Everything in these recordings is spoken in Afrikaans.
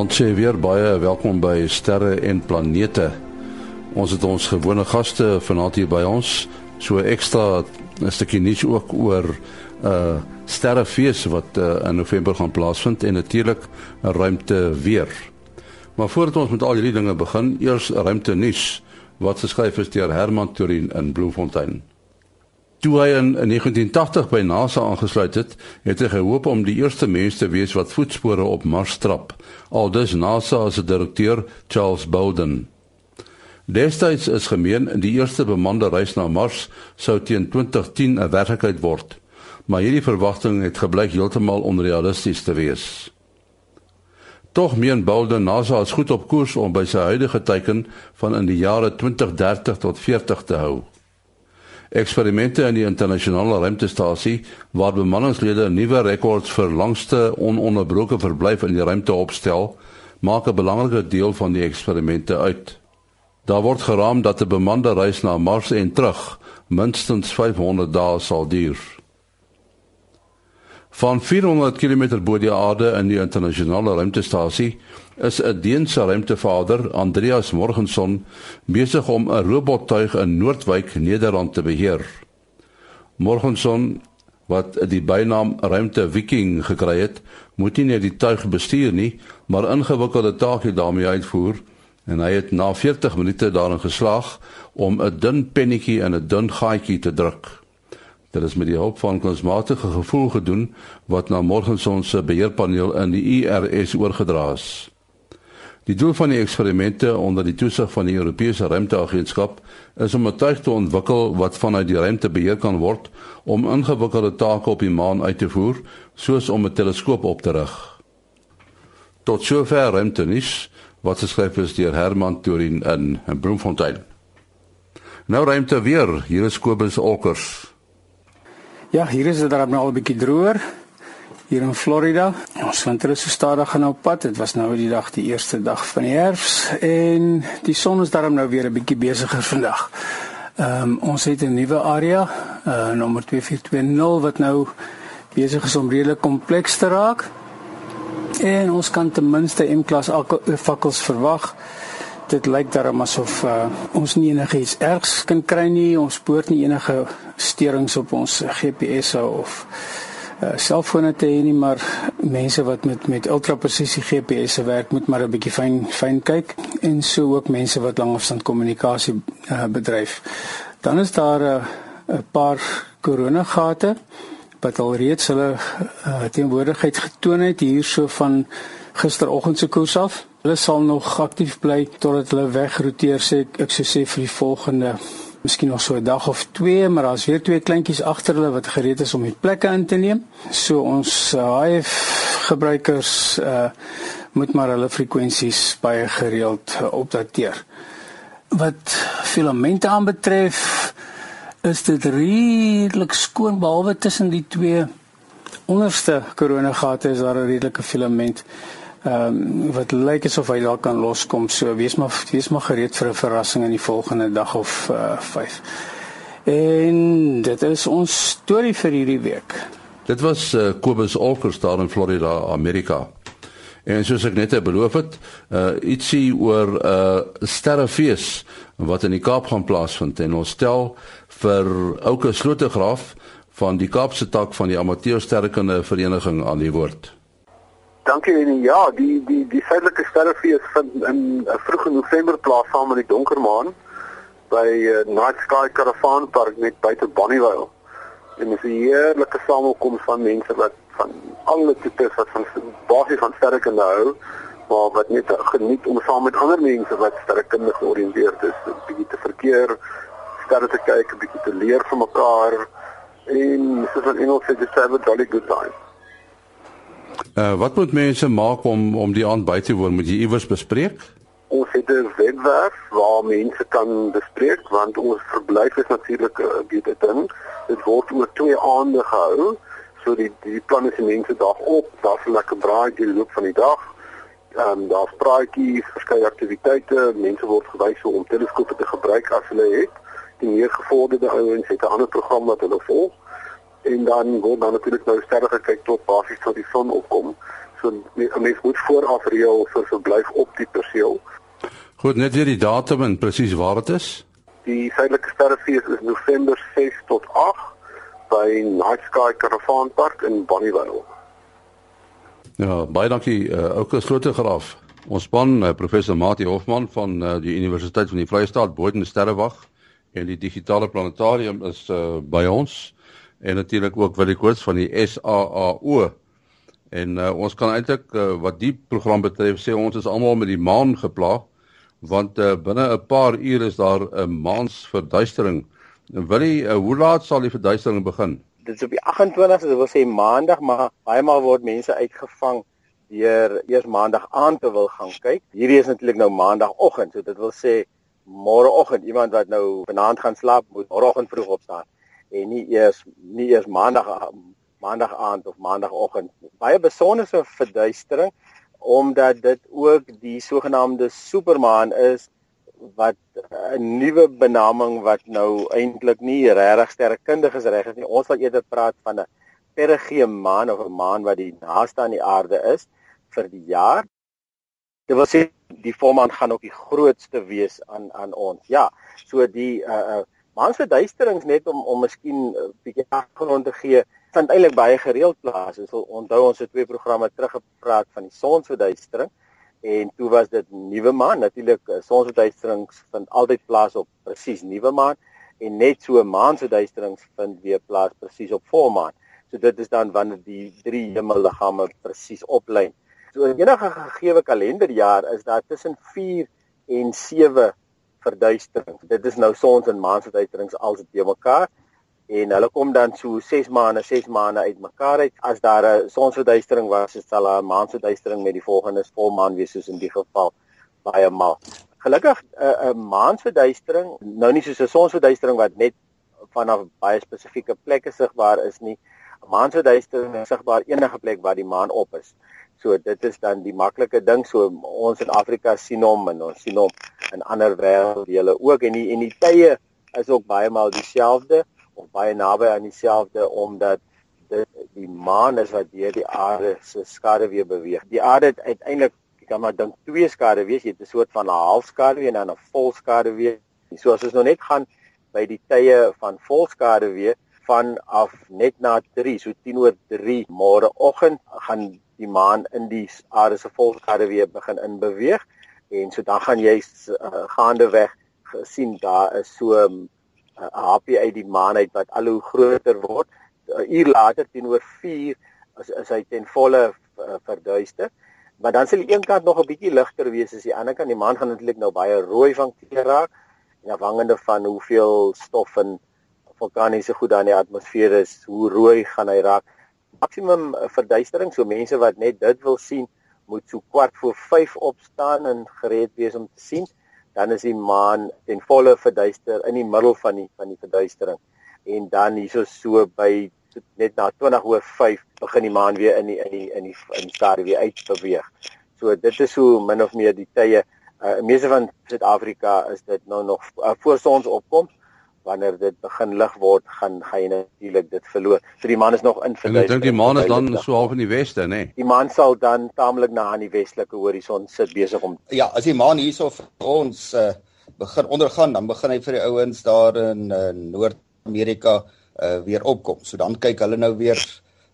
Vanaand sê weer baie welkom by Sterre en Planete. Ons het ons gewone gaste vanaand hier by ons. So ekstra 'n stukkie nuus ook oor 'n uh, sterrefees wat uh, in November gaan plaasvind en natuurlik 'n ruimte weer. Maar voordat ons met al hierdie dinge begin, eers ruimte nuus wat geskryf is deur Herman Turin in Bloemfontein. Toe hy in 1980 by NASA aangesluit het, het hy gehoop om die eerste mens te wees wat voetspore op Mars trap. Aldus NASA se direkteur Charles Bolden. Destyds is gemeen die eerste bemande reis na Mars sou teen 2010 'n werklikheid word. Maar hierdie verwagting het gebleik heeltemal onrealisties te wees. Tog meen Bolden NASA is goed op koers om by sy huidige teiken van in die jare 2030 tot 40 te hou. Eksperimente in die internasionale ruimtestasie waar bemanningslede nuwe rekords vir langste ononderbroke verblyf in die ruimte opstel, maak 'n belangrike deel van die eksperimente uit. Daar word geraam dat 'n bemande reis na Mars en terug minstens 500 dae sal duur. Van 400 km bo die aarde in die internasionale ruimtestasie is 'n Deense ruimtevader, Andreas Morgenson, besig om 'n robottuig in Noordwyk, Nederland te beheer. Morgenson, wat die bynaam Ruimte Viking gekry het, moet nie net die tuig bestuur nie, maar ingewikkelde take daarmee uitvoer en hy het na 40 minute daarin geslaag om 'n dun pennetjie in 'n dun gaatjie te druk. Dit is met die hulp van kunsmatige gevoel gedoen wat na Morgenson se beheerpaneel in die IRS oorgedra is. Die doel van die eksperimente onder die toesig van die Europese Ruimteagentskap is om 'n tuig te ontwikkel wat vanuit die ruimte beheer kan word om ingewikkelde take op die maan uit te voer, soos om 'n teleskoop op te rig. Tot sover ruimtenis wat geskryf is deur Herman Turin in, in Bloemfontein. Nou ruimte weer, hier is Kobus Olkers. Ja, hier is dit dan nou al 'n bietjie droër hier in Florida. Ons winter is so stadig gaan op pad. Dit was nou die dag die eerste dag van die herfs en die son is daarom nou weer 'n bietjie besigger vandag. Ehm um, ons het 'n nuwe area, uh nommer 2420 wat nou besig is om redelik kompleks te raak. En ons kan ten minste M-klas fakkels verwag. Dit lyk daarom asof uh, ons nie enigiets ergs kan kry nie. Ons spoor nie enige steurings op ons GPS of uh, selfone te hê nie, maar mense wat met met ultra presisie GPS se werk moet maar 'n bietjie fyn fyn kyk en so ook mense wat langafstand kommunikasie uh, bedryf. Dan is daar uh, 'n paar koronagate wat alreeds hulle uh, teenwoordigheid getoon het hierso van gisteroggend se koers af. Hulle sal nog aktief bly totdat hulle wegroteer sê ek sou sê vir die volgende miskien nog so 'n dag of twee, maar daar's weer twee kleintjies agter hulle wat gereed is om die plekke in te neem. So ons HF uh, gebruikers uh moet maar hulle frekwensies baie gereeld uh, opdateer. Wat filamente aanbetref, is dit redelik skoon behalwe tussen die twee onderste koronagate is daar 'n redelike filament ehm um, wat lyk asof hy dalk kan loskom. So wees maar wees maar gereed vir 'n verrassing in die volgende dag of 5. Uh, en dit is ons storie vir hierdie week. Dit was uh, Kobus Olkers daar in Florida, Amerika. En soos ek net beloof het, uh ietsie oor 'n uh, sterrefees wat in die Kaap gaan plaasvind en ons stel vir Ouke Slotegraaf van die Kaapse tak van die Amateur Sterrekunde Vereniging aan die woord. Dankie en ja, die die die suidelike sterrefees vind in vroeg in November plaas saam met die donker maan by uh, Night Sky Caravan Park net buite Bonnievale. En dit is 'n heerlike samekoms van mense wat van alle tipes wat van basies van sterrekunde hou, maar wat net geniet om saam met ander mense wat sterrekundig georiënteerd is, 'n bietjie te verkeer, sterre te kyk, 'n bietjie te leer van mekaar en soos in Engels sê, just have a jolly good time. Uh, wat moet mense maak om om die aand by te woon? Moet jy iewers bespreek? Ons het 'n webwerf waar mense kan bespreek want ons verblyf is natuurlik uh, dit dit dit word oor twee aande gehou. So die die plan is die mense dag op, daar's 'n lekker braai die loop van die dag. Ehm um, daar's praatjies, verskeie aktiwiteite, mense word gewys om teleskope te gebruik as hulle het. Die meer gevorderde ouens het 'n ander program wat hulle volg en dan word dan natuurlik nou sterre gekyk tot basies tot die son opkom. So 'n mens moet vooraf reël vir verblyf op die perseel. Goed, net weer die datum en presies waar dit is. Die suidelike sterrefees is November 6 tot 8 by Night Sky Caravan Park in Bonnievale. Ja, baie dankie uh, ook geslote graaf. Ons span uh, professor Mati Hofman van uh, die Universiteit van die Vrye State Boden Sterrewag en die digitale planetarium is uh, by ons en natuurlik ook Willie Koorts van die SAAO. En uh, ons kan eintlik uh, wat die program betref sê ons is almal met die maan geplaag want uh, binne 'n paar ure is daar 'n maansverduistering. Willie, uh, hoe laat sal die verduistering begin? dit is op die 28ste, dit wil sê maandag, maar baie maal word mense uitgevang deur eers maandag aan te wil gaan kyk. Hierdie is natuurlik nou maandagooggend, so dit wil sê môreoggend iemand wat nou vanaand gaan slaap moet môreoggend vroeg opstaan en nie eers nie eers maandag maandag aand of maandagooggend. Baie besonderse verduistering omdat dit ook die sogenaamde supermaan is wat 'n nuwe benaming wat nou eintlik nie regtig sterrekundig is reg is nie. Ons wil eerder praat van 'n perigee maan of 'n maan wat die naaste aan die aarde is vir die jaar. Dit wil sê die volmaan gaan ook die grootste wees aan aan ons. Ja, so die uh uh maansverduisterings net om om miskien 'n uh, bietjie agtergrond te gee, vind eintlik baie gereeld plaas. Ons wil onthou ons het twee programme teruggepraat van die sonsverduistering en toe was dit nuwe maan. Natuurlik eh, sonsverduisterings vind altyd plaas op presies nuwe maan en net so maansverduisterings vind weer plaas presies op volmaan so dit is dan wanneer die drie hemelliggame presies oplyn. So in enige gegeewe kalenderjaar is daar tussen 4 en 7 verduisterings. Dit is nou sons en maansverduisterings als dit bymekaar en hulle kom dan so 6 maande 6 maande uitmekaar uit. As daar 'n sonsverduistering was sal 'n maansverduistering met die volgende volmaan wees soos in die geval baie maal. Gelukkig 'n 'n maansverduistering nou nie soos 'n sonsverduistering wat net vanaf baie spesifieke plekke sigbaar is nie. 'n maansverduistering is sigbaar enige plek waar die maan op is. So dit is dan die maklike ding. So ons in Afrika sien hom en ons sien hom in ander wêrelddele ook en die en die tye is ook baie maal dieselfde of baie naby aan dieselfde omdat dit die maan is wat deur die aarde se skade weer beweeg. Die aarde het uiteindelik kan maar dink twee skade wees, jy het 'n soort van 'n halfskade en dan 'n volskade weer. So as ons nou net gaan by die tye van volskade weer van af net na 3, so 10 oor 3 môreoggend gaan die maan in die aarde se volskade weer begin in beweeg en so dan gaan jy uh, gaande weg gesien daar is so 'n 'n happie uit die maan uit wat al hoe groter word. 'n Uur later teenoor 4 is is hy ten volle uh, verduister. Maar dan sal die een kant nog 'n bietjie ligter wees as die ander kant. Die maan gaan natuurlik nou baie rooi van kleur raak en afhangende van hoeveel stof en vulkaniese goed daar in die atmosfeer is, hoe rooi gaan hy raak. Maksimum uh, verduistering, so mense wat net dit wil sien, moet so kwart voor 5 opstaan en gereed wees om te sien dan is die maan ten volle verduister in die middel van die van die verduistering en dan hierso so by net na 20 oor 5 begin die maan weer in die in die in die in die stadium weer uit beweeg. So dit is so min of meer die tye uh, meeste van Suid-Afrika is dit nou nog uh, voor sons opkom wanneer dit begin lig word gaan gaan natuurlik dit verloor. So die maan is nog in verduister. Ek dink die maan is dan so half in die weste, nê? Nee. Die maan sal dan taamlik na aan die westelike horison sit besig om Ja, as die maan hierso vir ons uh, begin ondergaan, dan begin hy vir die ouens daar in uh, Noord-Amerika uh, weer opkom. So dan kyk hulle nou weer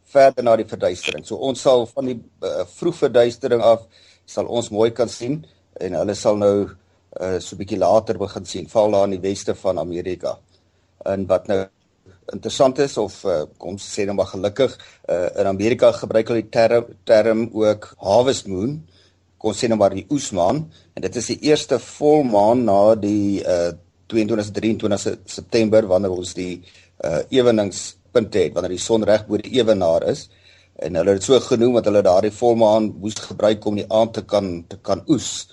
verder na die verduistering. So ons sal van die uh, vroeg verduistering af sal ons mooi kan sien en hulle sal nou uh so 'n bietjie later begin sien, val daar in die weste van Amerika. En wat nou interessant is of uh, kom sê dan maar gelukkig uh in Amerika gebruik hulle die term term ook harvest moon kon sê nou maar die oesmaan en dit is die eerste volmaan na die uh 22 23 September wanneer ons die uh eweningspunt het wanneer die son reg bo die ewenaar is en hulle het dit so genoem dat hulle daardie volmaan moes gebruik om die aand te kan te kan oes.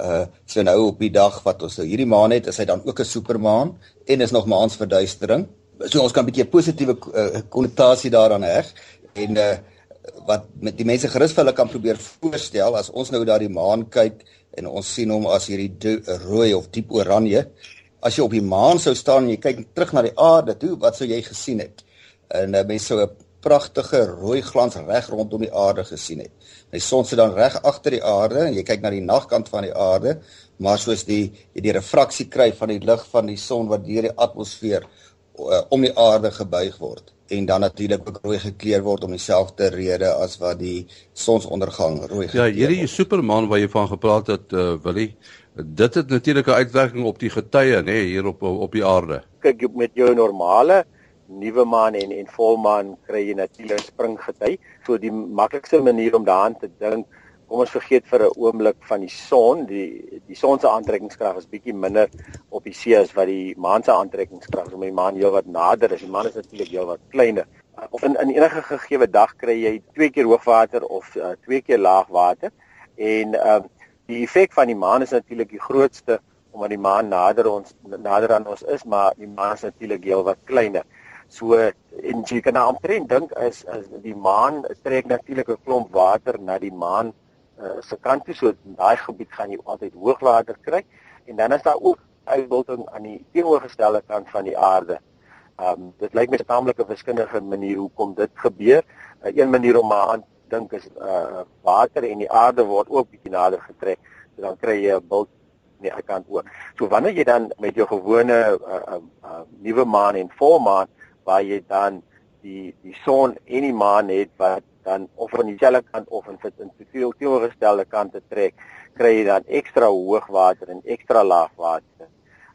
Uh so nou op die dag wat ons nou hierdie maan het, is hy dan ook 'n supermaan en is nog maansverduistering. So ons kan 'n bietjie 'n positiewe uh, konnotasie daaraan heg en uh wat met die mense gerus vir hulle kan probeer voorstel as ons nou daardie maan kyk en ons sien hom as hierdie rooi of diep oranje. As jy op die maan sou staan en jy kyk terug na die aarde toe, wat sou jy gesien het? En uh, mense sou 'n pragtige rooi glans reg rondom die aarde gesien het. Die son sit dan reg agter die aarde en jy kyk na die nagkant van die aarde, maar soos die die refraksie kry van die lig van die son wat deur die atmosfeer uh, om die aarde gebuig word en dan natuurlik ook rooi gekleur word om dieselfde rede as wat die sonsondergang rooi gekleur word. Ja, hierdie supermaan wat jy van gepraat het, uh, Willie, dit het natuurlik 'n uitwerking op die getye, nê, nee, hier op op die aarde. Kyk, met jou normale nuwe maan en en volmaan kry jy natuurlik springgety. So die maklikste manier om daaraan te dink kom ons vergeet vir 'n oomblik van die son, die die son se aantrekkingskrag is bietjie minder op die see as wat die maan se aantrekkingskrag is. Om die maan heelwat nader is, die maan is natuurlik heelwat kleiner. Of in in enige gegeewe dag kry jy twee keer hoogwater of uh, twee keer laagwater en uh, die effek van die maan is natuurlik die grootste omdat die maan nader ons nader aan ons is, maar die maan is natuurlik heelwat kleiner. So en jy kan nou omtrent dink as as die maan trek natuurlik 'n klomp water na die maan uh, se kant toe so in daai gebied gaan jy altyd hoogwater kry en dan is daar ook uitbulting aan die teenoorgestelde kant van die aarde. Um dit lyk my 'n taamlike wiskundige manier hoekom dit gebeur. Uh, een manier om maar aan dink is uh water en die aarde word ook bietjie nader getrek. So dan kry jy 'n bult aan die kant ook. So wanneer jy dan met jou gewone uh, uh, uh nuwe maan en volmaan waar jy dan die die son en die maan het wat dan of aan dieselfde kant of in sit in twee teenoorgestelde kante trek, kry jy dan ekstra hoogwater en ekstra laagwater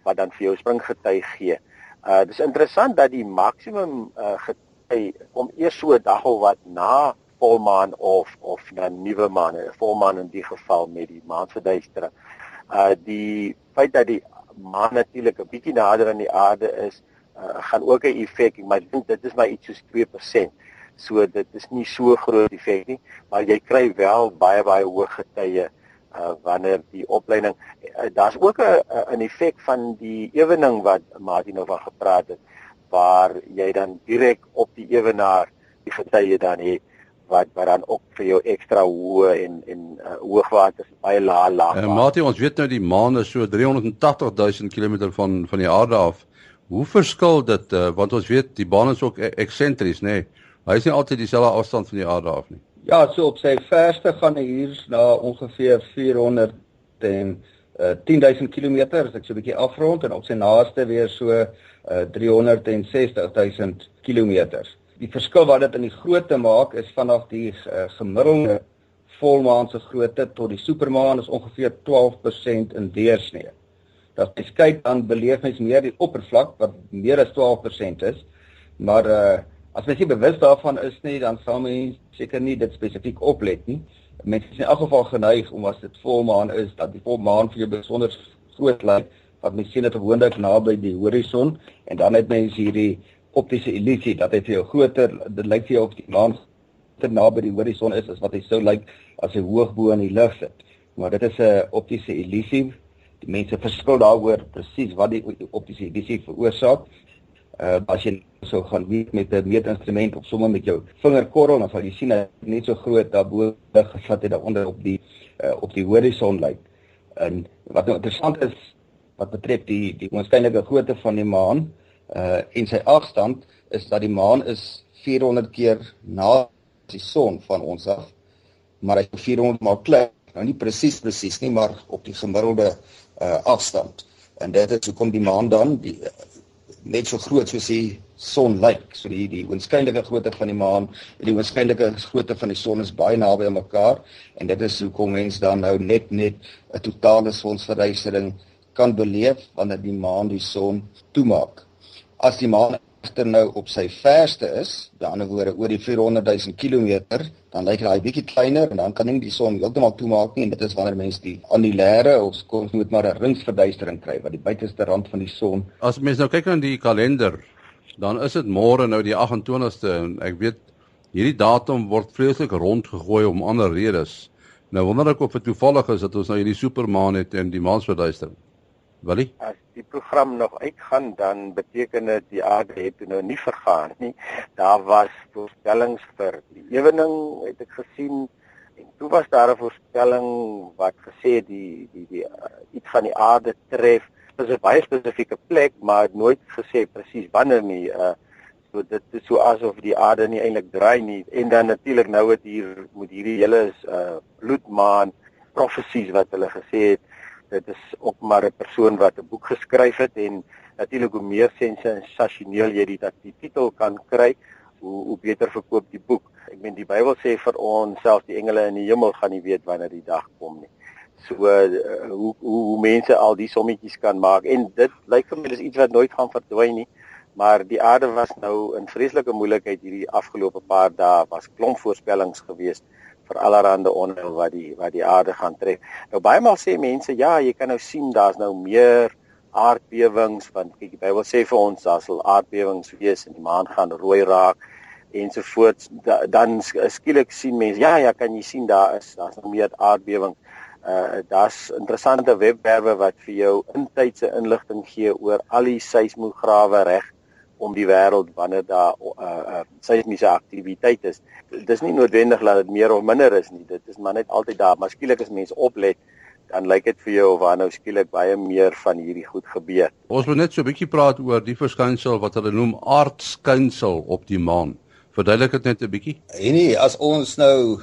wat dan vir jou springgety gee. Uh dis interessant dat die maksimum uh gety kom eers so 'n dag of wat na volmaan of of dan nuwe maan, volmaan in die geval met die maansverduistering. Uh die feit dat die maan natuurlik 'n bietjie nader aan die aarde is, uh, gaan ook 'n effek, maar ek dink dit is maar iets soos 2%. So dit is nie so groot effek nie, maar jy kry wel baie baie hoë getye uh wanneer die opleiding uh, daar's ook 'n 'n effek van die ewening wat Martin nou van gepraat het waar jy dan direk op die ewenaar die getye dan het wat wat dan ook vir jou ekstra hoë en en uh, hoogwater baie laag laag. Uh, Martin ons weet nou die maan is so 380 000 km van van die aarde af. Hoe verskil dit uh, want ons weet die baan is ook e-, eksentries nê. Nee? Hy is nie altyd dieselfde afstand van die aarde af nie. Ja, so op sy verste gaan hy hier na ongeveer 400 en uh, 10000 km as ek so 'n bietjie afrond en op sy naaste weer so uh, 360000 km. Die verskil wat dit in die grootte maak is vanaf die uh, gemiddelde volmaan se grootte tot die supermaan is ongeveer 12% in deursnee. Dat jy kyk dan beleef mens meer die oppervlak wat meer as 12% is, maar uh As mens nie bewus daarvan is nie, dan sal mens seker nie dit spesifiek oplet nie. Mens is in elk geval geneig om as dit volmaan is, dat die volmaan vir jou besonder groot lyk, wat mens sien dit gewoonlik naby die horison en dan het mens hierdie optiese illusie dat dit vir jou groter, dit lyk vir jou of die maan te naby die horison is as wat hy sou lyk as hy hoog bo in die lug sit. Maar dit is 'n optiese illusie. Die mense verskil daaroor presies wat die optiese illusie veroorsaak. Uh, as jy sou gaan weet met 'n meetinstrument of sommer met jou vingerkorrel dan sal jy sien dat net so groot daarbo gesit het daaronder op die uh, op die horison lyk. En wat nou interessant is wat betref die die waarskynlike grootte van die maan uh en sy afstand is dat die maan is 400 keer na die son van ons af. Maar hy is 400 maal kleiner. Nou nie presies presies nie maar op die gemiddelde uh afstand en dit is hoekom die maan dan die net so groot soos die son lyk. So die die oënskynlike grootte van die maan en die oënskynlike grootte van die son is baie naby aan mekaar en dit is hoekom mense dan nou net net 'n totale sonsverduistering kan beleef wanneer die maan die son toemaak. As die maan egter nou op sy verste is, aan die ander woorde oor die 400 000 km, dan lyk hy bietjie kleiner en dan kan nie die son heeltemal toemaak nie en dit is wanneer mense die annulêre of kom moet maar 'n ringsverduistering kry wat die buiteste rand van die son. As mense nou kyk na die kalender, dan is dit môre nou die 28ste en ek weet hierdie datum word vreeslik rondgegooi om ander redes. Nou wonder ek of dit toevallig is dat ons nou hierdie supermaan het en die maansverduistering. Willie? As die program nog uitgaan, dan beteken dit die aarde het nou nie vergaan nie. Daar was voorspellings vir die ewening, het ek gesien. En toe was daar 'n voorspelling wat gesê die die die uh, iets van die aarde tref. Dit is 'n baie spesifieke plek, maar nooit gesê presies wanneer nie. Uh So dit is so asof die aarde nie eintlik draai nie. En dan natuurlik nou het hier met hierdie hele uh bloedmaan profesies wat hulle gesê het, dit is ook maar 'n persoon wat 'n boek geskryf het en natuurlik hoe meer sensasioneel jy dit die titel kan kry, hoe hoe beter verkoop die boek. Ek meen die Bybel sê vir ons selfs die engele in die hemel gaan nie weet wanneer die dag kom nie. So uh, hoe, hoe hoe mense al die sommetjies kan maak en dit lyk vir my dis iets wat nooit gaan verdwyn nie. Maar die aarde was nou in vreeslike moeilikheid hierdie afgelope paar dae was klomp voorspellings geweest vir allerlei onheil wat die wat die aarde gaan tref. Nou baie maal sê mense ja, jy kan nou sien daar's nou meer aardbewings want kyk die Bybel sê vir ons daar sal aardbewings wees en die maan gaan rooi raak ensovoorts da, dan skielik sien mense ja ja kan jy sien daar is daar's nog meer aardbewings. Uh daar's interessante webwerwe wat vir jou intydse inligting gee oor al die seismograwe reg om die wêreld wanneer daar uh, uh seismiese aktiwiteit is. Dis nie noodwendig dat dit meer of minder is nie. Dit is maar net altyd daar. Maar skielik as mense oplet, dan lyk dit vir jou of waar nou skielik baie meer van hierdie goed gebeur. Ons moet net so 'n bietjie praat oor die verskynsel wat hulle noem aardskynsel op die maan. Verduidelik dit net 'n bietjie. En nee, as ons nou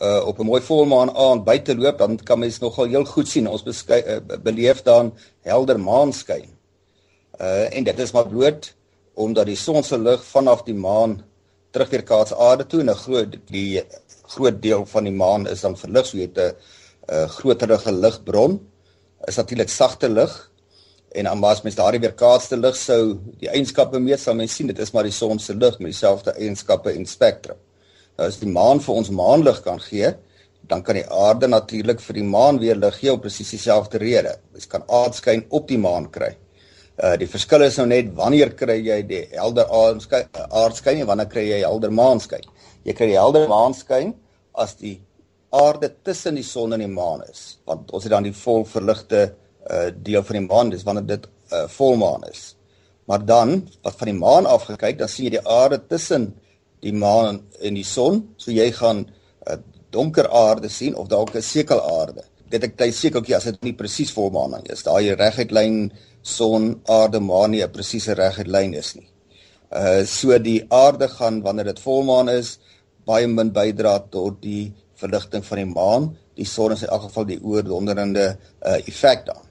uh op 'n mooi volmaan aand buite loop, dan kan mens nogal heel goed sien. Ons beskei, uh, beleef dan helder maanskyn. Uh en dit is maar bloot omdat die son se lig vanaf die maan terugweerkaats aarde toe en 'n groot die groot deel van die maan is dan verlig so jy het 'n uh, groterige ligbron is natuurlik sagte lig en dan as mens daardie weerkaatste lig sou die eienskappe meet sal mens sien dit is maar die son se lig met dieselfde eienskappe en spektrum. Nou as die maan vir ons maanlig kan gee, dan kan die aarde natuurlik vir die maan weer lig gee op presies dieselfde rede. Mens kan aardskyn op die maan kry. Uh die verskil is nou net wanneer kry jy die helder aardskyn en wanneer kry jy helder maanskyn. Jy kry die helder maanskyn as die aarde tussen die son en die maan is, want ons het dan die volverligte uh deel van die maan, dis wanneer dit uh volmaan is. Maar dan, wat van die maan af gekyk, dan sien jy die aarde tussen die maan en die son, so jy gaan 'n uh, donker aarde sien of dalk 'n sekelaarde. Dit ek tyd sekeltjie as dit nie presies volmaan is. Daai reguit lyn son, aarde, maan nie 'n presiese reguit lyn is nie. Uh so die aarde gaan wanneer dit volmaan is baie min bydra tot die verligting van die maan. Die son is in elk geval die oordonderende uh effek dan.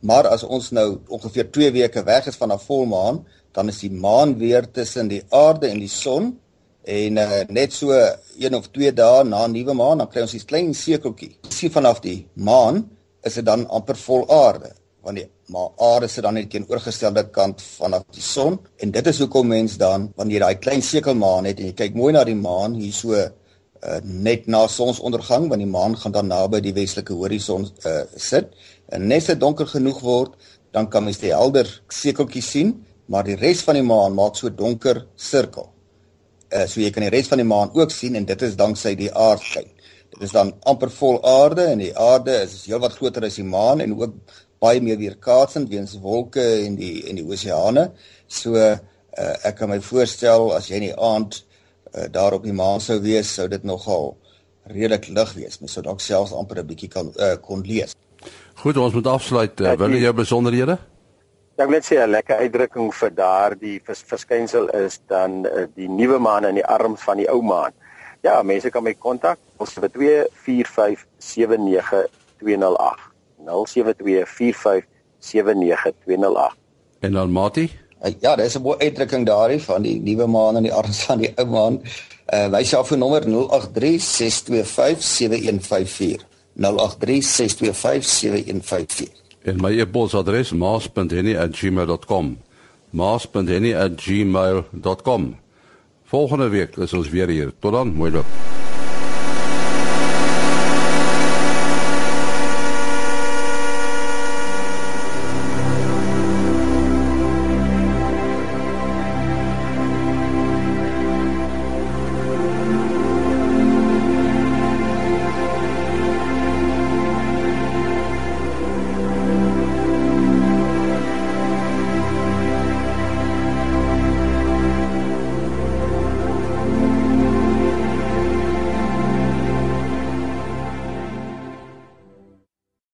Maar as ons nou ongeveer 2 weke weg is van 'n volmaan, dan is die maan weer tussen die aarde en die son en uh, net so 1 of 2 dae na nuwe maan dan kry ons 'n klein sekeltjie. Sien vanaf die maan is dit dan amper vol aarde want die maar aarde sit dan net teenoorgestelde kant vanaf die son. En dit is hoekom mens dan wanneer jy daai klein sekelmaan het en jy kyk mooi na die maan hier so uh, net na sonsondergang want die maan gaan dan naby die westelike horison uh, sit. En net as dit donker genoeg word dan kan mens die helder sekeltjie sien maar die res van die maan maak so donker sirkel. Uh, so jy kan die res van die maan ook sien en dit is danksy die aardskyn. Dit is dan amper vol aarde en die aarde is heelwat groter as die maan en ook baie meer weerkaatsend weens wolke en die en die oseane. So uh, ek kan my voorstel as jy in die aand uh, daar op die maan sou wees, sou dit nogal redelik lig wees. Mens sou dalk selfs amper 'n bietjie kan uh, kon lees. Goed, ons moet afsluit. Uh, wil jy besonderhede? Ek wil net sê 'n lekker uitdrukking vir daardie vers, verskynsel is dan uh, die nuwe maan in die arms van die ou maan. Ja, mense kan my kontak. Ons het 245 79208. 0724579208. En dan Mati? Uh, ja, dis 'n mooi uitdrukking daarin van die nuwe maan en die arms van die ou maan. Uh my selfoonnommer 0836257154. 0836257154. En my e-posadres maas.henny@gmail.com. maas.henny@gmail.com. Volgende week is ons weer hier. Tot dan, mooi loop.